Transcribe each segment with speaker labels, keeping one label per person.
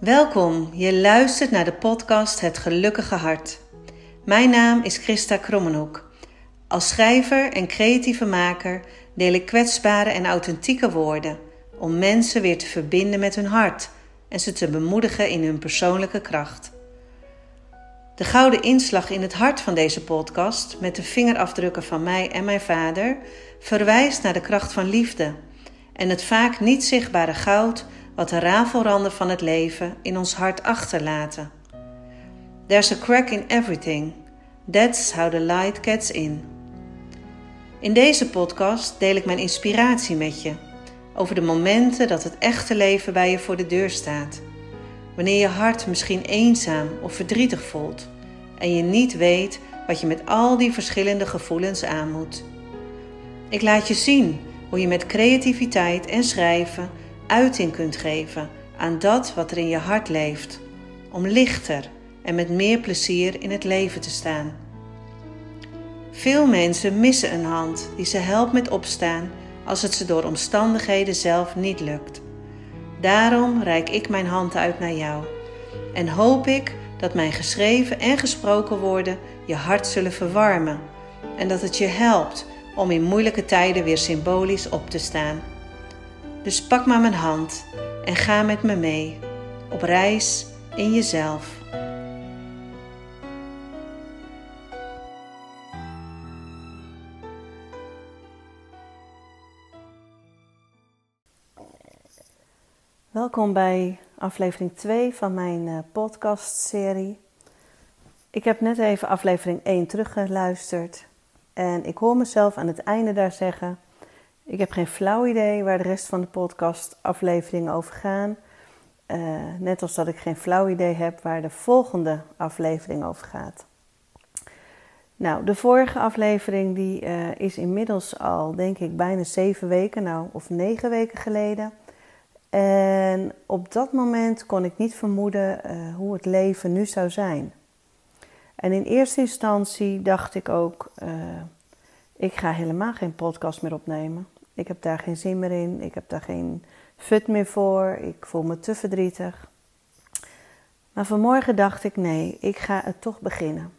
Speaker 1: Welkom, je luistert naar de podcast Het Gelukkige Hart. Mijn naam is Christa Krommenhoek. Als schrijver en creatieve maker deel ik kwetsbare en authentieke woorden om mensen weer te verbinden met hun hart en ze te bemoedigen in hun persoonlijke kracht. De gouden inslag in het hart van deze podcast, met de vingerafdrukken van mij en mijn vader, verwijst naar de kracht van liefde en het vaak niet zichtbare goud wat de rafelranden van het leven in ons hart achterlaten. There's a crack in everything. That's how the light gets in. In deze podcast deel ik mijn inspiratie met je over de momenten dat het echte leven bij je voor de deur staat. Wanneer je hart misschien eenzaam of verdrietig voelt en je niet weet wat je met al die verschillende gevoelens aan moet. Ik laat je zien hoe je met creativiteit en schrijven uiting kunt geven aan dat wat er in je hart leeft, om lichter en met meer plezier in het leven te staan. Veel mensen missen een hand die ze helpt met opstaan als het ze door omstandigheden zelf niet lukt. Daarom reik ik mijn hand uit naar jou en hoop ik dat mijn geschreven en gesproken woorden je hart zullen verwarmen en dat het je helpt om in moeilijke tijden weer symbolisch op te staan. Dus pak maar mijn hand en ga met me mee op reis in jezelf. Welkom bij aflevering 2 van mijn uh, podcastserie. Ik heb net even aflevering 1 teruggeluisterd en ik hoor mezelf aan het einde daar zeggen: Ik heb geen flauw idee waar de rest van de podcastafleveringen over gaan. Uh, net als dat ik geen flauw idee heb waar de volgende aflevering over gaat. Nou, de vorige aflevering die, uh, is inmiddels al, denk ik, bijna zeven weken, nou, of negen weken geleden. En op dat moment kon ik niet vermoeden uh, hoe het leven nu zou zijn. En in eerste instantie dacht ik ook, ik ga helemaal geen podcast meer opnemen. Ik heb daar geen zin meer in, ik heb daar geen fut meer voor, ik voel me te verdrietig. Maar vanmorgen dacht ik, nee, ik ga het toch beginnen.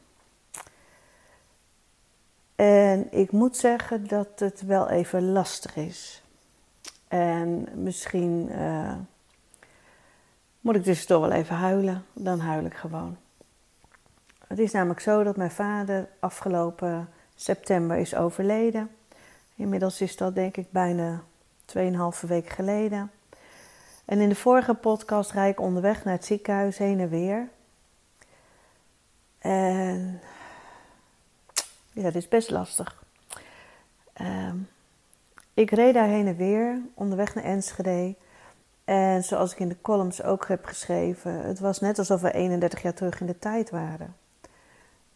Speaker 1: En ik moet zeggen dat het wel even lastig is. En misschien uh, moet ik dus toch wel even huilen. Dan huil ik gewoon. Het is namelijk zo dat mijn vader afgelopen september is overleden. Inmiddels is dat denk ik bijna 2,5 weken geleden. En in de vorige podcast rijd ik onderweg naar het ziekenhuis heen en weer. En ja, dat is best lastig. Um, ik reed daar heen en weer, onderweg naar Enschede. En zoals ik in de columns ook heb geschreven, het was net alsof we 31 jaar terug in de tijd waren.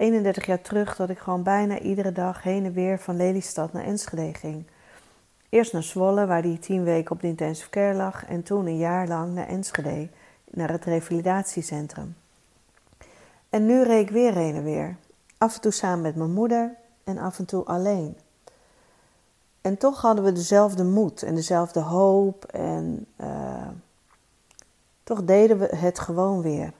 Speaker 1: 31 jaar terug dat ik gewoon bijna iedere dag heen en weer van Lelystad naar Enschede ging. Eerst naar Zwolle, waar die tien weken op de intensive care lag, en toen een jaar lang naar Enschede, naar het revalidatiecentrum. En nu reed ik weer heen en weer. Af en toe samen met mijn moeder en af en toe alleen. En toch hadden we dezelfde moed en dezelfde hoop. En uh, toch deden we het gewoon weer.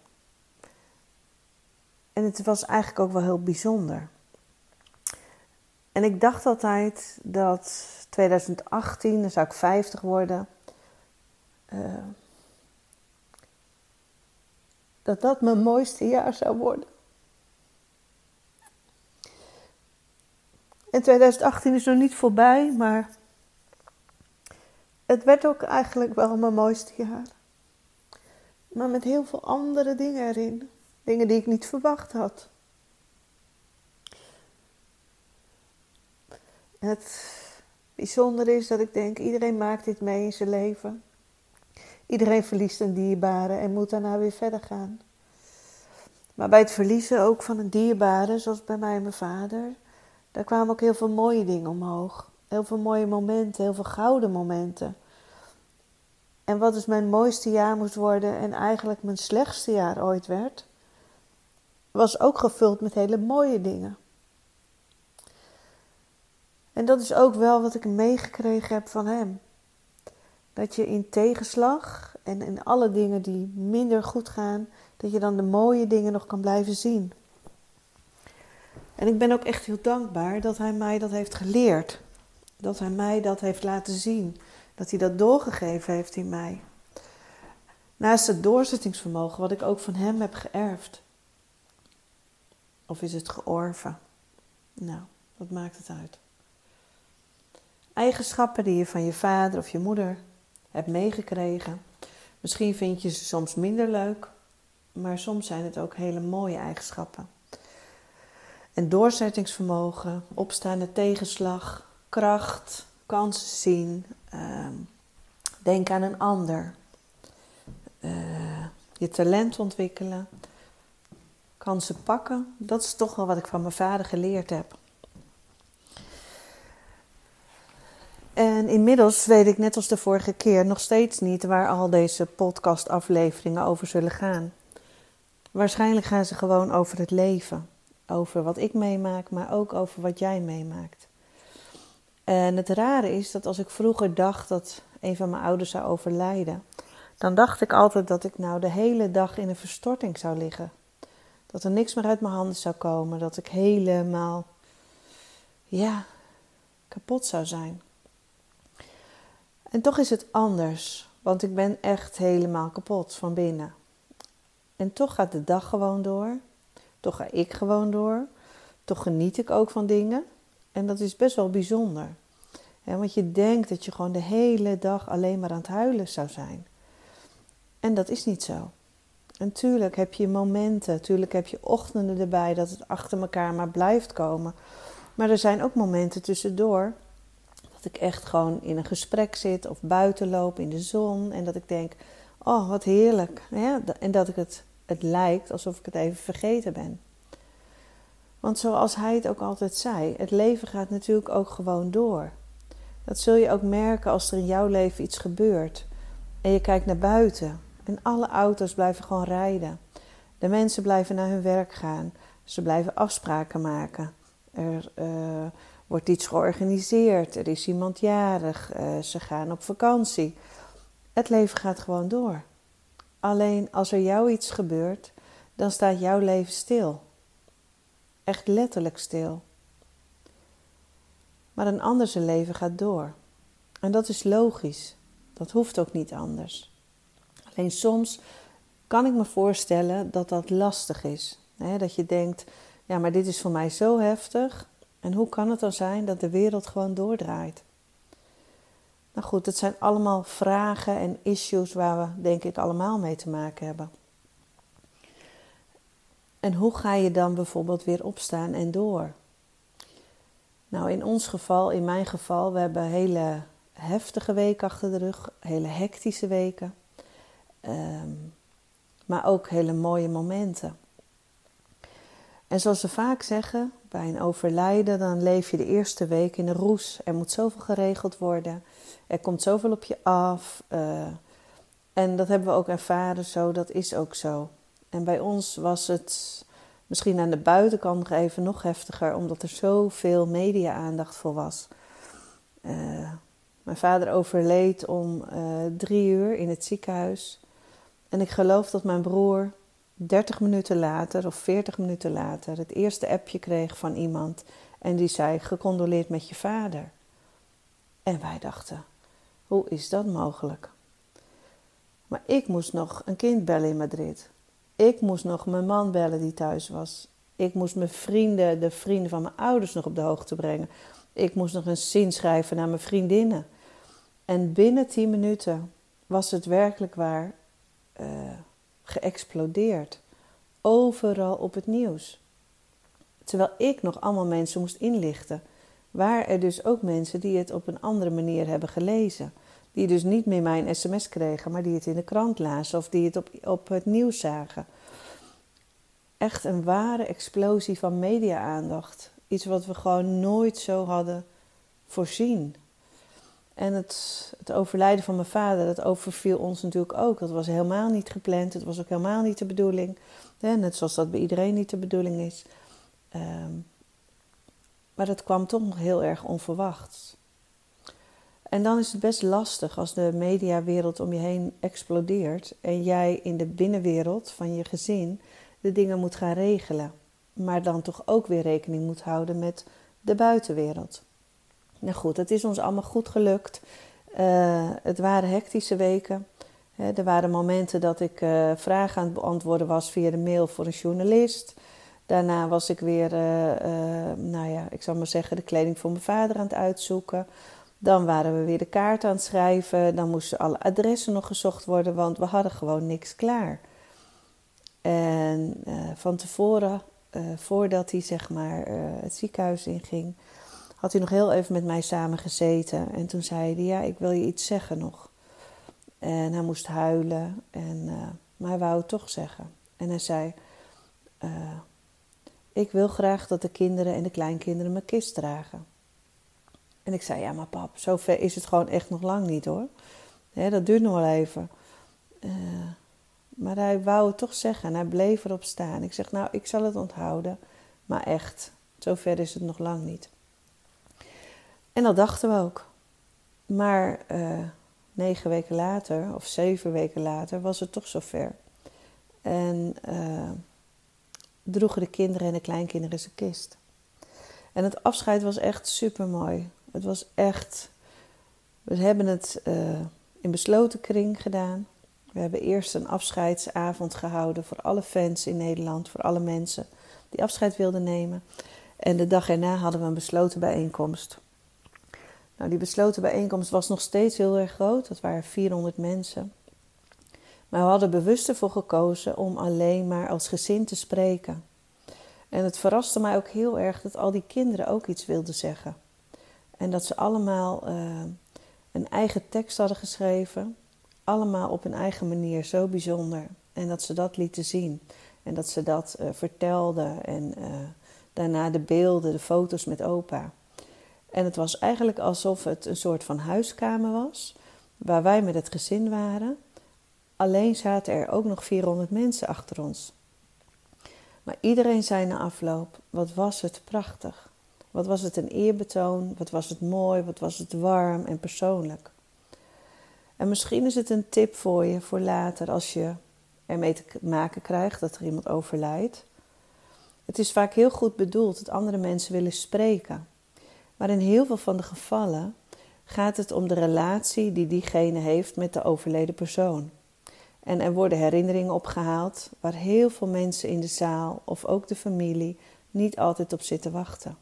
Speaker 1: En het was eigenlijk ook wel heel bijzonder. En ik dacht altijd dat 2018, dan zou ik 50 worden. Uh, dat dat mijn mooiste jaar zou worden. En 2018 is nog niet voorbij, maar het werd ook eigenlijk wel mijn mooiste jaar. Maar met heel veel andere dingen erin. Dingen die ik niet verwacht had. Het bijzondere is dat ik denk, iedereen maakt dit mee in zijn leven. Iedereen verliest een dierbare en moet daarna weer verder gaan. Maar bij het verliezen ook van een dierbare, zoals bij mij en mijn vader, daar kwamen ook heel veel mooie dingen omhoog. Heel veel mooie momenten, heel veel gouden momenten. En wat dus mijn mooiste jaar moest worden en eigenlijk mijn slechtste jaar ooit werd, was ook gevuld met hele mooie dingen. En dat is ook wel wat ik meegekregen heb van hem. Dat je in tegenslag
Speaker 2: En in alle dingen die minder goed gaan, dat je dan de mooie dingen nog kan blijven zien. En ik ben ook echt heel dankbaar dat hij mij dat heeft geleerd. Dat hij mij dat heeft laten zien. Dat hij dat doorgegeven heeft in mij. Naast het doorzettingsvermogen wat ik ook van hem heb geërfd. Of is het georven? Nou, wat maakt het uit? Eigenschappen die je van je vader of je moeder hebt meegekregen. Misschien vind je ze soms minder leuk, maar soms zijn het ook hele mooie eigenschappen. En doorzettingsvermogen, opstaande tegenslag, kracht, kansen zien, uh, denk aan een ander, uh, je talent ontwikkelen, kansen pakken, dat is toch wel wat ik van mijn vader geleerd heb. En inmiddels weet ik net als de vorige keer nog steeds niet waar al deze podcastafleveringen over zullen gaan. Waarschijnlijk gaan ze gewoon over het leven. Over wat ik meemaak, maar ook over wat jij meemaakt. En het rare is dat als ik vroeger dacht dat een van mijn ouders zou overlijden, dan dacht ik altijd dat ik nou de hele dag in een verstorting zou liggen. Dat er niks meer uit mijn handen zou komen, dat ik helemaal, ja, kapot zou zijn. En toch is het anders, want ik ben echt helemaal kapot van binnen. En toch gaat de dag gewoon door. Toch ga ik gewoon door. Toch geniet ik ook van dingen. En dat is best wel bijzonder. want je denkt dat je gewoon de hele dag alleen maar aan het huilen zou zijn. En dat is niet zo. En tuurlijk heb je momenten, tuurlijk heb je ochtenden erbij dat het achter elkaar maar blijft komen. Maar er zijn ook momenten tussendoor dat ik echt gewoon in een gesprek zit of buiten loop in de zon en dat ik denk: oh wat heerlijk. Ja, en dat ik het, het lijkt alsof ik het even vergeten ben. Want zoals hij het ook altijd zei, het leven gaat natuurlijk ook gewoon door. Dat zul je ook merken als er in jouw leven iets gebeurt. En je kijkt naar buiten en alle auto's blijven gewoon rijden. De mensen blijven naar hun werk gaan. Ze blijven afspraken maken. Er uh, wordt iets georganiseerd. Er is iemand jarig. Uh, ze gaan op vakantie. Het leven gaat gewoon door. Alleen als er jou iets gebeurt, dan staat jouw leven stil. Echt letterlijk stil. Maar een ander leven gaat door. En dat is logisch. Dat hoeft ook niet anders. Alleen soms kan ik me voorstellen dat dat lastig is. Dat je denkt, ja, maar dit is voor mij zo heftig. En hoe kan het dan zijn dat de wereld gewoon doordraait? Nou goed, het zijn allemaal vragen en issues waar we denk ik allemaal mee te maken hebben. En hoe ga je dan bijvoorbeeld weer opstaan en door? Nou, in ons geval, in mijn geval, we hebben hele heftige weken achter de rug, hele hectische weken, um, maar ook hele mooie momenten. En zoals ze vaak zeggen, bij een overlijden, dan leef je de eerste week in een roes. Er moet zoveel geregeld worden. Er komt zoveel op je af. Uh, en dat hebben we ook ervaren zo, dat is ook zo. En bij ons was het misschien aan de buitenkant nog even nog heftiger, omdat er zoveel media-aandacht voor was. Uh, mijn vader overleed om uh, drie uur in het ziekenhuis. En ik geloof dat mijn broer 30 minuten later of 40 minuten later het eerste appje kreeg van iemand en die zei: Gecondoleerd met je vader. En wij dachten: hoe is dat mogelijk? Maar ik moest nog een kind bellen in Madrid. Ik moest nog mijn man bellen die thuis was. Ik moest mijn vrienden, de vrienden van mijn ouders, nog op de hoogte brengen. Ik moest nog een zin schrijven naar mijn vriendinnen. En binnen 10 minuten was het werkelijk waar. Uh, geëxplodeerd. Overal op het nieuws. Terwijl ik nog allemaal mensen moest inlichten. Waren er dus ook mensen die het op een andere manier hebben gelezen. Die dus niet meer mijn sms kregen, maar die het in de krant lazen of die het op, op het nieuws zagen. Echt een ware explosie van media-aandacht. Iets wat we gewoon nooit zo hadden voorzien. En het, het, overlijden van mijn vader, dat overviel ons natuurlijk ook. Dat was helemaal niet gepland. Het was ook helemaal niet de bedoeling. net zoals dat bij iedereen niet de bedoeling is. Um, maar het kwam toch heel erg onverwachts. En dan is het best lastig als de mediawereld om je heen explodeert en jij in de binnenwereld van je gezin de dingen moet gaan regelen, maar dan toch ook weer rekening moet houden met de buitenwereld. Nou goed, het is ons allemaal goed gelukt. Uh, het waren hectische weken. er waren momenten dat ik uh, vragen aan het beantwoorden was via de mail voor een journalist. Daarna was ik weer, uh, nou ja, ik zal maar zeggen, de kleding voor mijn vader aan het uitzoeken. Dan waren we weer de kaart aan het schrijven. Dan moesten alle adressen nog gezocht worden, want we hadden gewoon niks klaar. En van tevoren, voordat hij zeg maar het ziekenhuis inging, had hij nog heel even met mij samen gezeten. En toen zei hij, ja, ik wil je iets zeggen nog. En hij moest huilen, en, uh, maar hij wou het toch zeggen. En hij zei, uh, ik wil graag dat de kinderen en de kleinkinderen mijn kist dragen. En ik zei, ja, maar pap, zover is het gewoon echt nog lang niet hoor. dat duurt nog wel even. Uh, maar hij wou het toch zeggen en hij bleef erop staan. Ik zeg, nou, ik zal het onthouden, maar echt, zover is het nog lang niet. En dat dachten we ook. Maar uh, negen weken later, of zeven weken later, was het toch zover. En uh, droegen de kinderen en de kleinkinderen zijn kist. En het afscheid was echt super mooi. Het was echt. We hebben het uh, in besloten kring gedaan. We hebben eerst een afscheidsavond gehouden voor alle fans in Nederland, voor alle mensen die afscheid wilden nemen. En de dag erna hadden we een besloten bijeenkomst. Nou, die besloten bijeenkomst was nog steeds heel erg groot. Dat waren 400 mensen. Maar we hadden bewust ervoor gekozen om alleen maar als gezin te spreken. En het verraste mij ook heel erg dat al die kinderen ook iets wilden zeggen. En dat ze allemaal uh, een eigen tekst hadden geschreven. Allemaal op een eigen manier, zo bijzonder. En dat ze dat lieten zien. En dat ze dat uh, vertelden. En uh, daarna de beelden, de foto's met opa. En het was eigenlijk alsof het een soort van huiskamer was, waar wij met het gezin waren. Alleen zaten er ook nog 400 mensen achter ons. Maar iedereen zei na afloop: wat was het prachtig. Wat was het een eerbetoon, wat was het mooi, wat was het warm en persoonlijk. En misschien is het een tip voor je voor later als je ermee te maken krijgt dat er iemand overlijdt. Het is vaak heel goed bedoeld dat andere mensen willen spreken. Maar in heel veel van de gevallen gaat het om de relatie die diegene heeft met de overleden persoon. En er worden herinneringen opgehaald waar heel veel mensen in de zaal of ook de familie niet altijd op zitten wachten.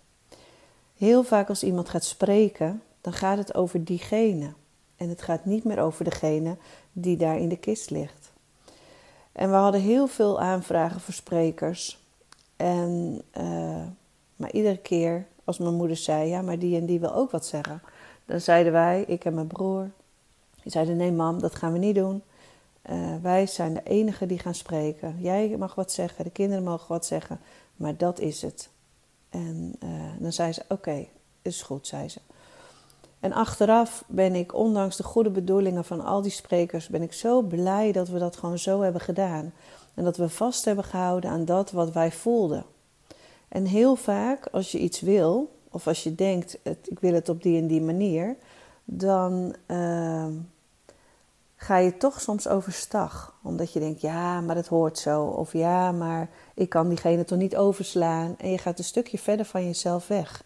Speaker 2: Heel vaak als iemand gaat spreken, dan gaat het over diegene. En het gaat niet meer over degene die daar in de kist ligt. En we hadden heel veel aanvragen voor sprekers. En, uh, maar iedere keer als mijn moeder zei, ja, maar die en die wil ook wat zeggen. Dan zeiden wij, ik en mijn broer, die zeiden, nee mam, dat gaan we niet doen. Uh, wij zijn de enigen die gaan spreken. Jij mag wat zeggen, de kinderen mogen wat zeggen, maar dat is het. En uh, dan zei ze, oké, okay, is goed, zei ze. En achteraf ben ik, ondanks de goede bedoelingen van al die sprekers, ben ik zo blij dat we dat gewoon zo hebben gedaan. En dat we vast hebben gehouden aan dat wat wij voelden. En heel vaak, als je iets wil, of als je denkt, het, ik wil het op die en die manier, dan uh, ga je toch soms overstag. Omdat je denkt, ja, maar het hoort zo. Of ja, maar ik kan diegene toch niet overslaan. En je gaat een stukje verder van jezelf weg.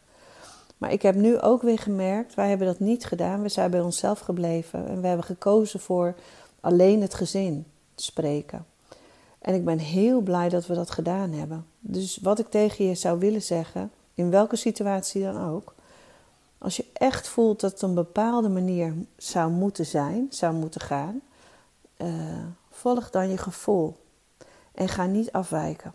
Speaker 2: Maar ik heb nu ook weer gemerkt, wij hebben dat niet gedaan. We zijn bij onszelf gebleven. En we hebben gekozen voor alleen het gezin spreken. En ik ben heel blij dat we dat gedaan hebben. Dus wat ik tegen je zou willen zeggen, in welke situatie dan ook, als je echt voelt dat het een bepaalde manier zou moeten zijn, zou moeten gaan, uh, volg dan je gevoel en ga niet afwijken.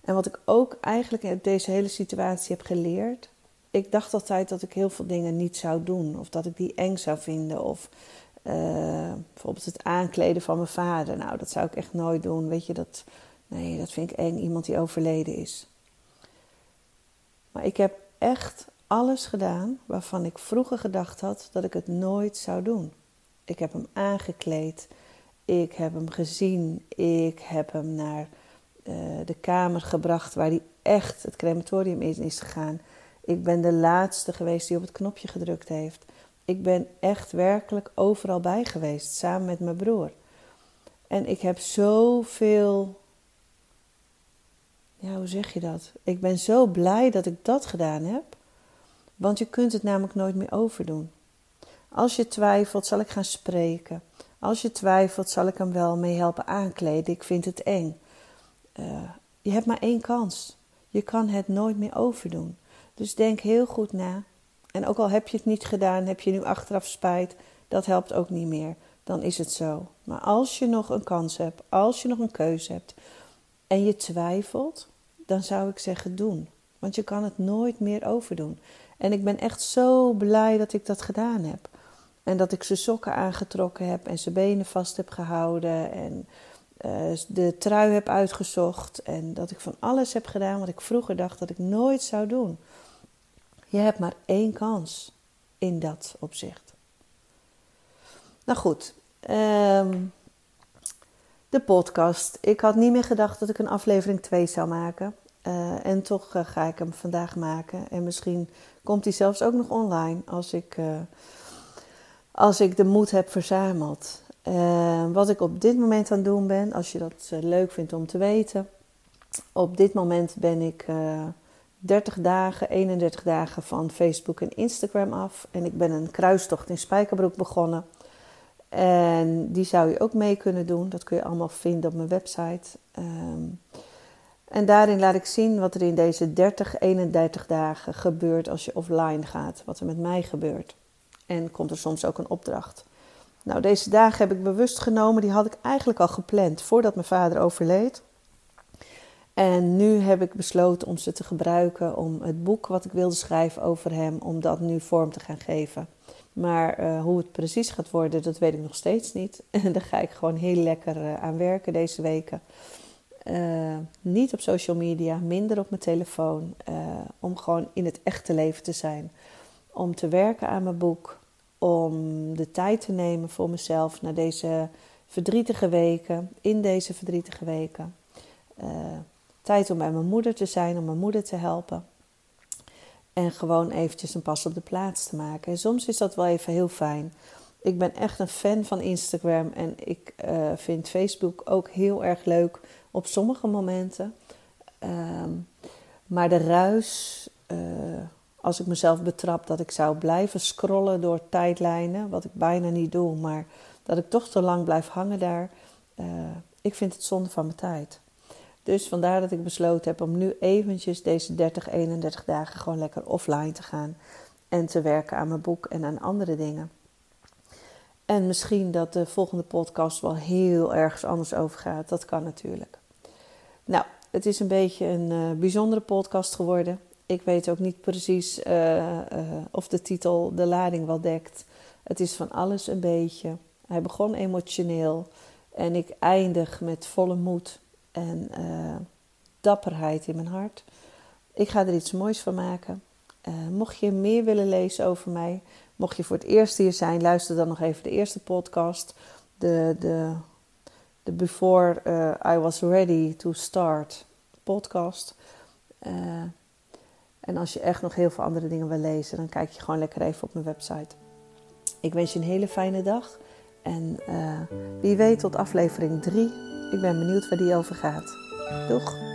Speaker 2: En wat ik ook eigenlijk in deze hele situatie heb geleerd, ik dacht altijd dat ik heel veel dingen niet zou doen, of dat ik die eng zou vinden, of uh, bijvoorbeeld het aankleden van mijn vader. Nou, dat zou ik echt nooit doen. Weet je, dat, nee, dat vind ik eng. Iemand die overleden is. Maar ik heb echt alles gedaan waarvan ik vroeger gedacht had dat ik het nooit zou doen. Ik heb hem aangekleed. Ik heb hem gezien. Ik heb hem naar uh, de kamer gebracht waar hij echt het crematorium in is gegaan. Ik ben de laatste geweest die op het knopje gedrukt heeft. Ik ben echt werkelijk overal bij geweest, samen met mijn broer. En ik heb zoveel. Ja, hoe zeg je dat? Ik ben zo blij dat ik dat gedaan heb. Want je kunt het namelijk nooit meer overdoen. Als je twijfelt, zal ik gaan spreken. Als je twijfelt, zal ik hem wel mee helpen aankleden. Ik vind het eng. Uh, je hebt maar één kans. Je kan het nooit meer overdoen. Dus denk heel goed na. En ook al heb je het niet gedaan, heb je nu achteraf spijt, dat helpt ook niet meer. Dan is het zo. Maar als je nog een kans hebt, als je nog een keuze hebt en je twijfelt, dan zou ik zeggen doen. Want je kan het nooit meer overdoen. En ik ben echt zo blij dat ik dat gedaan heb. En dat ik zijn sokken aangetrokken heb en zijn benen vast heb gehouden. En uh, de trui heb uitgezocht. En dat ik van alles heb gedaan wat ik vroeger dacht dat ik nooit zou doen. Je hebt maar één kans in dat opzicht. Nou goed, um, de podcast. Ik had niet meer gedacht dat ik een aflevering 2 zou maken. Uh, en toch uh, ga ik hem vandaag maken. En misschien komt hij zelfs ook nog online als ik, uh, als ik de moed heb verzameld. wat ik op dit moment aan het doen ben, als je dat leuk vindt om te weten. Op dit moment ben ik 30 dagen, 31 dagen van Facebook en Instagram af. En ik ben een kruistocht in Spijkerbroek begonnen. En die zou je ook mee kunnen doen. Dat kun je allemaal vinden op mijn website. Um, en daarin laat ik zien wat er in deze 30, 31 dagen gebeurt als je offline gaat. Wat er met mij gebeurt. En komt er soms ook een opdracht. Nou, deze dagen heb ik bewust genomen. Die had ik eigenlijk al gepland voordat mijn vader overleed. En nu heb ik besloten om ze te gebruiken om het boek wat ik wilde schrijven over hem, om dat nu vorm te gaan geven. Maar uh, hoe het precies gaat worden, dat weet ik nog steeds niet. En daar ga ik gewoon heel lekker uh, aan werken deze weken. Uh, niet op social media, minder op mijn telefoon. om gewoon in het echte leven te zijn. Om te werken aan mijn boek. Om de tijd te nemen voor mezelf na deze verdrietige weken. In deze verdrietige weken. Tijd om bij mijn moeder te zijn, om mijn moeder te helpen. En gewoon eventjes een pas op de plaats te maken. En soms is dat wel even heel fijn. Ik ben echt een fan van Instagram en ik uh, vind Facebook ook heel erg leuk op sommige momenten. Um, maar de ruis, uh, als ik mezelf betrap dat ik zou blijven scrollen door tijdlijnen, wat ik bijna niet doe, maar dat ik toch te lang blijf hangen daar, uh, ik vind het zonde van mijn tijd. Dus vandaar dat ik besloten heb om nu eventjes deze 30, 31 dagen gewoon lekker offline te gaan. En te werken aan mijn boek en aan andere dingen. En misschien dat de volgende podcast wel heel ergens anders over gaat. Dat kan natuurlijk. Nou, het is een beetje een uh, bijzondere podcast geworden. Ik weet ook niet precies uh, uh, of de titel de lading wel dekt. Het is van alles een beetje. Hij begon emotioneel en ik eindig met volle moed en uh, dapperheid in mijn hart. Ik ga er iets moois van maken. Uh, mocht je meer willen lezen over mij, mocht je voor het eerst hier zijn, luister dan nog even de eerste podcast. De, de, de Before uh, I Was Ready to Start podcast. en als je echt nog heel veel andere dingen wil lezen, dan kijk je gewoon lekker even op mijn website. Ik wens je een hele fijne dag. En wie weet tot aflevering 3 ik ben benieuwd waar die over gaat. Doeg!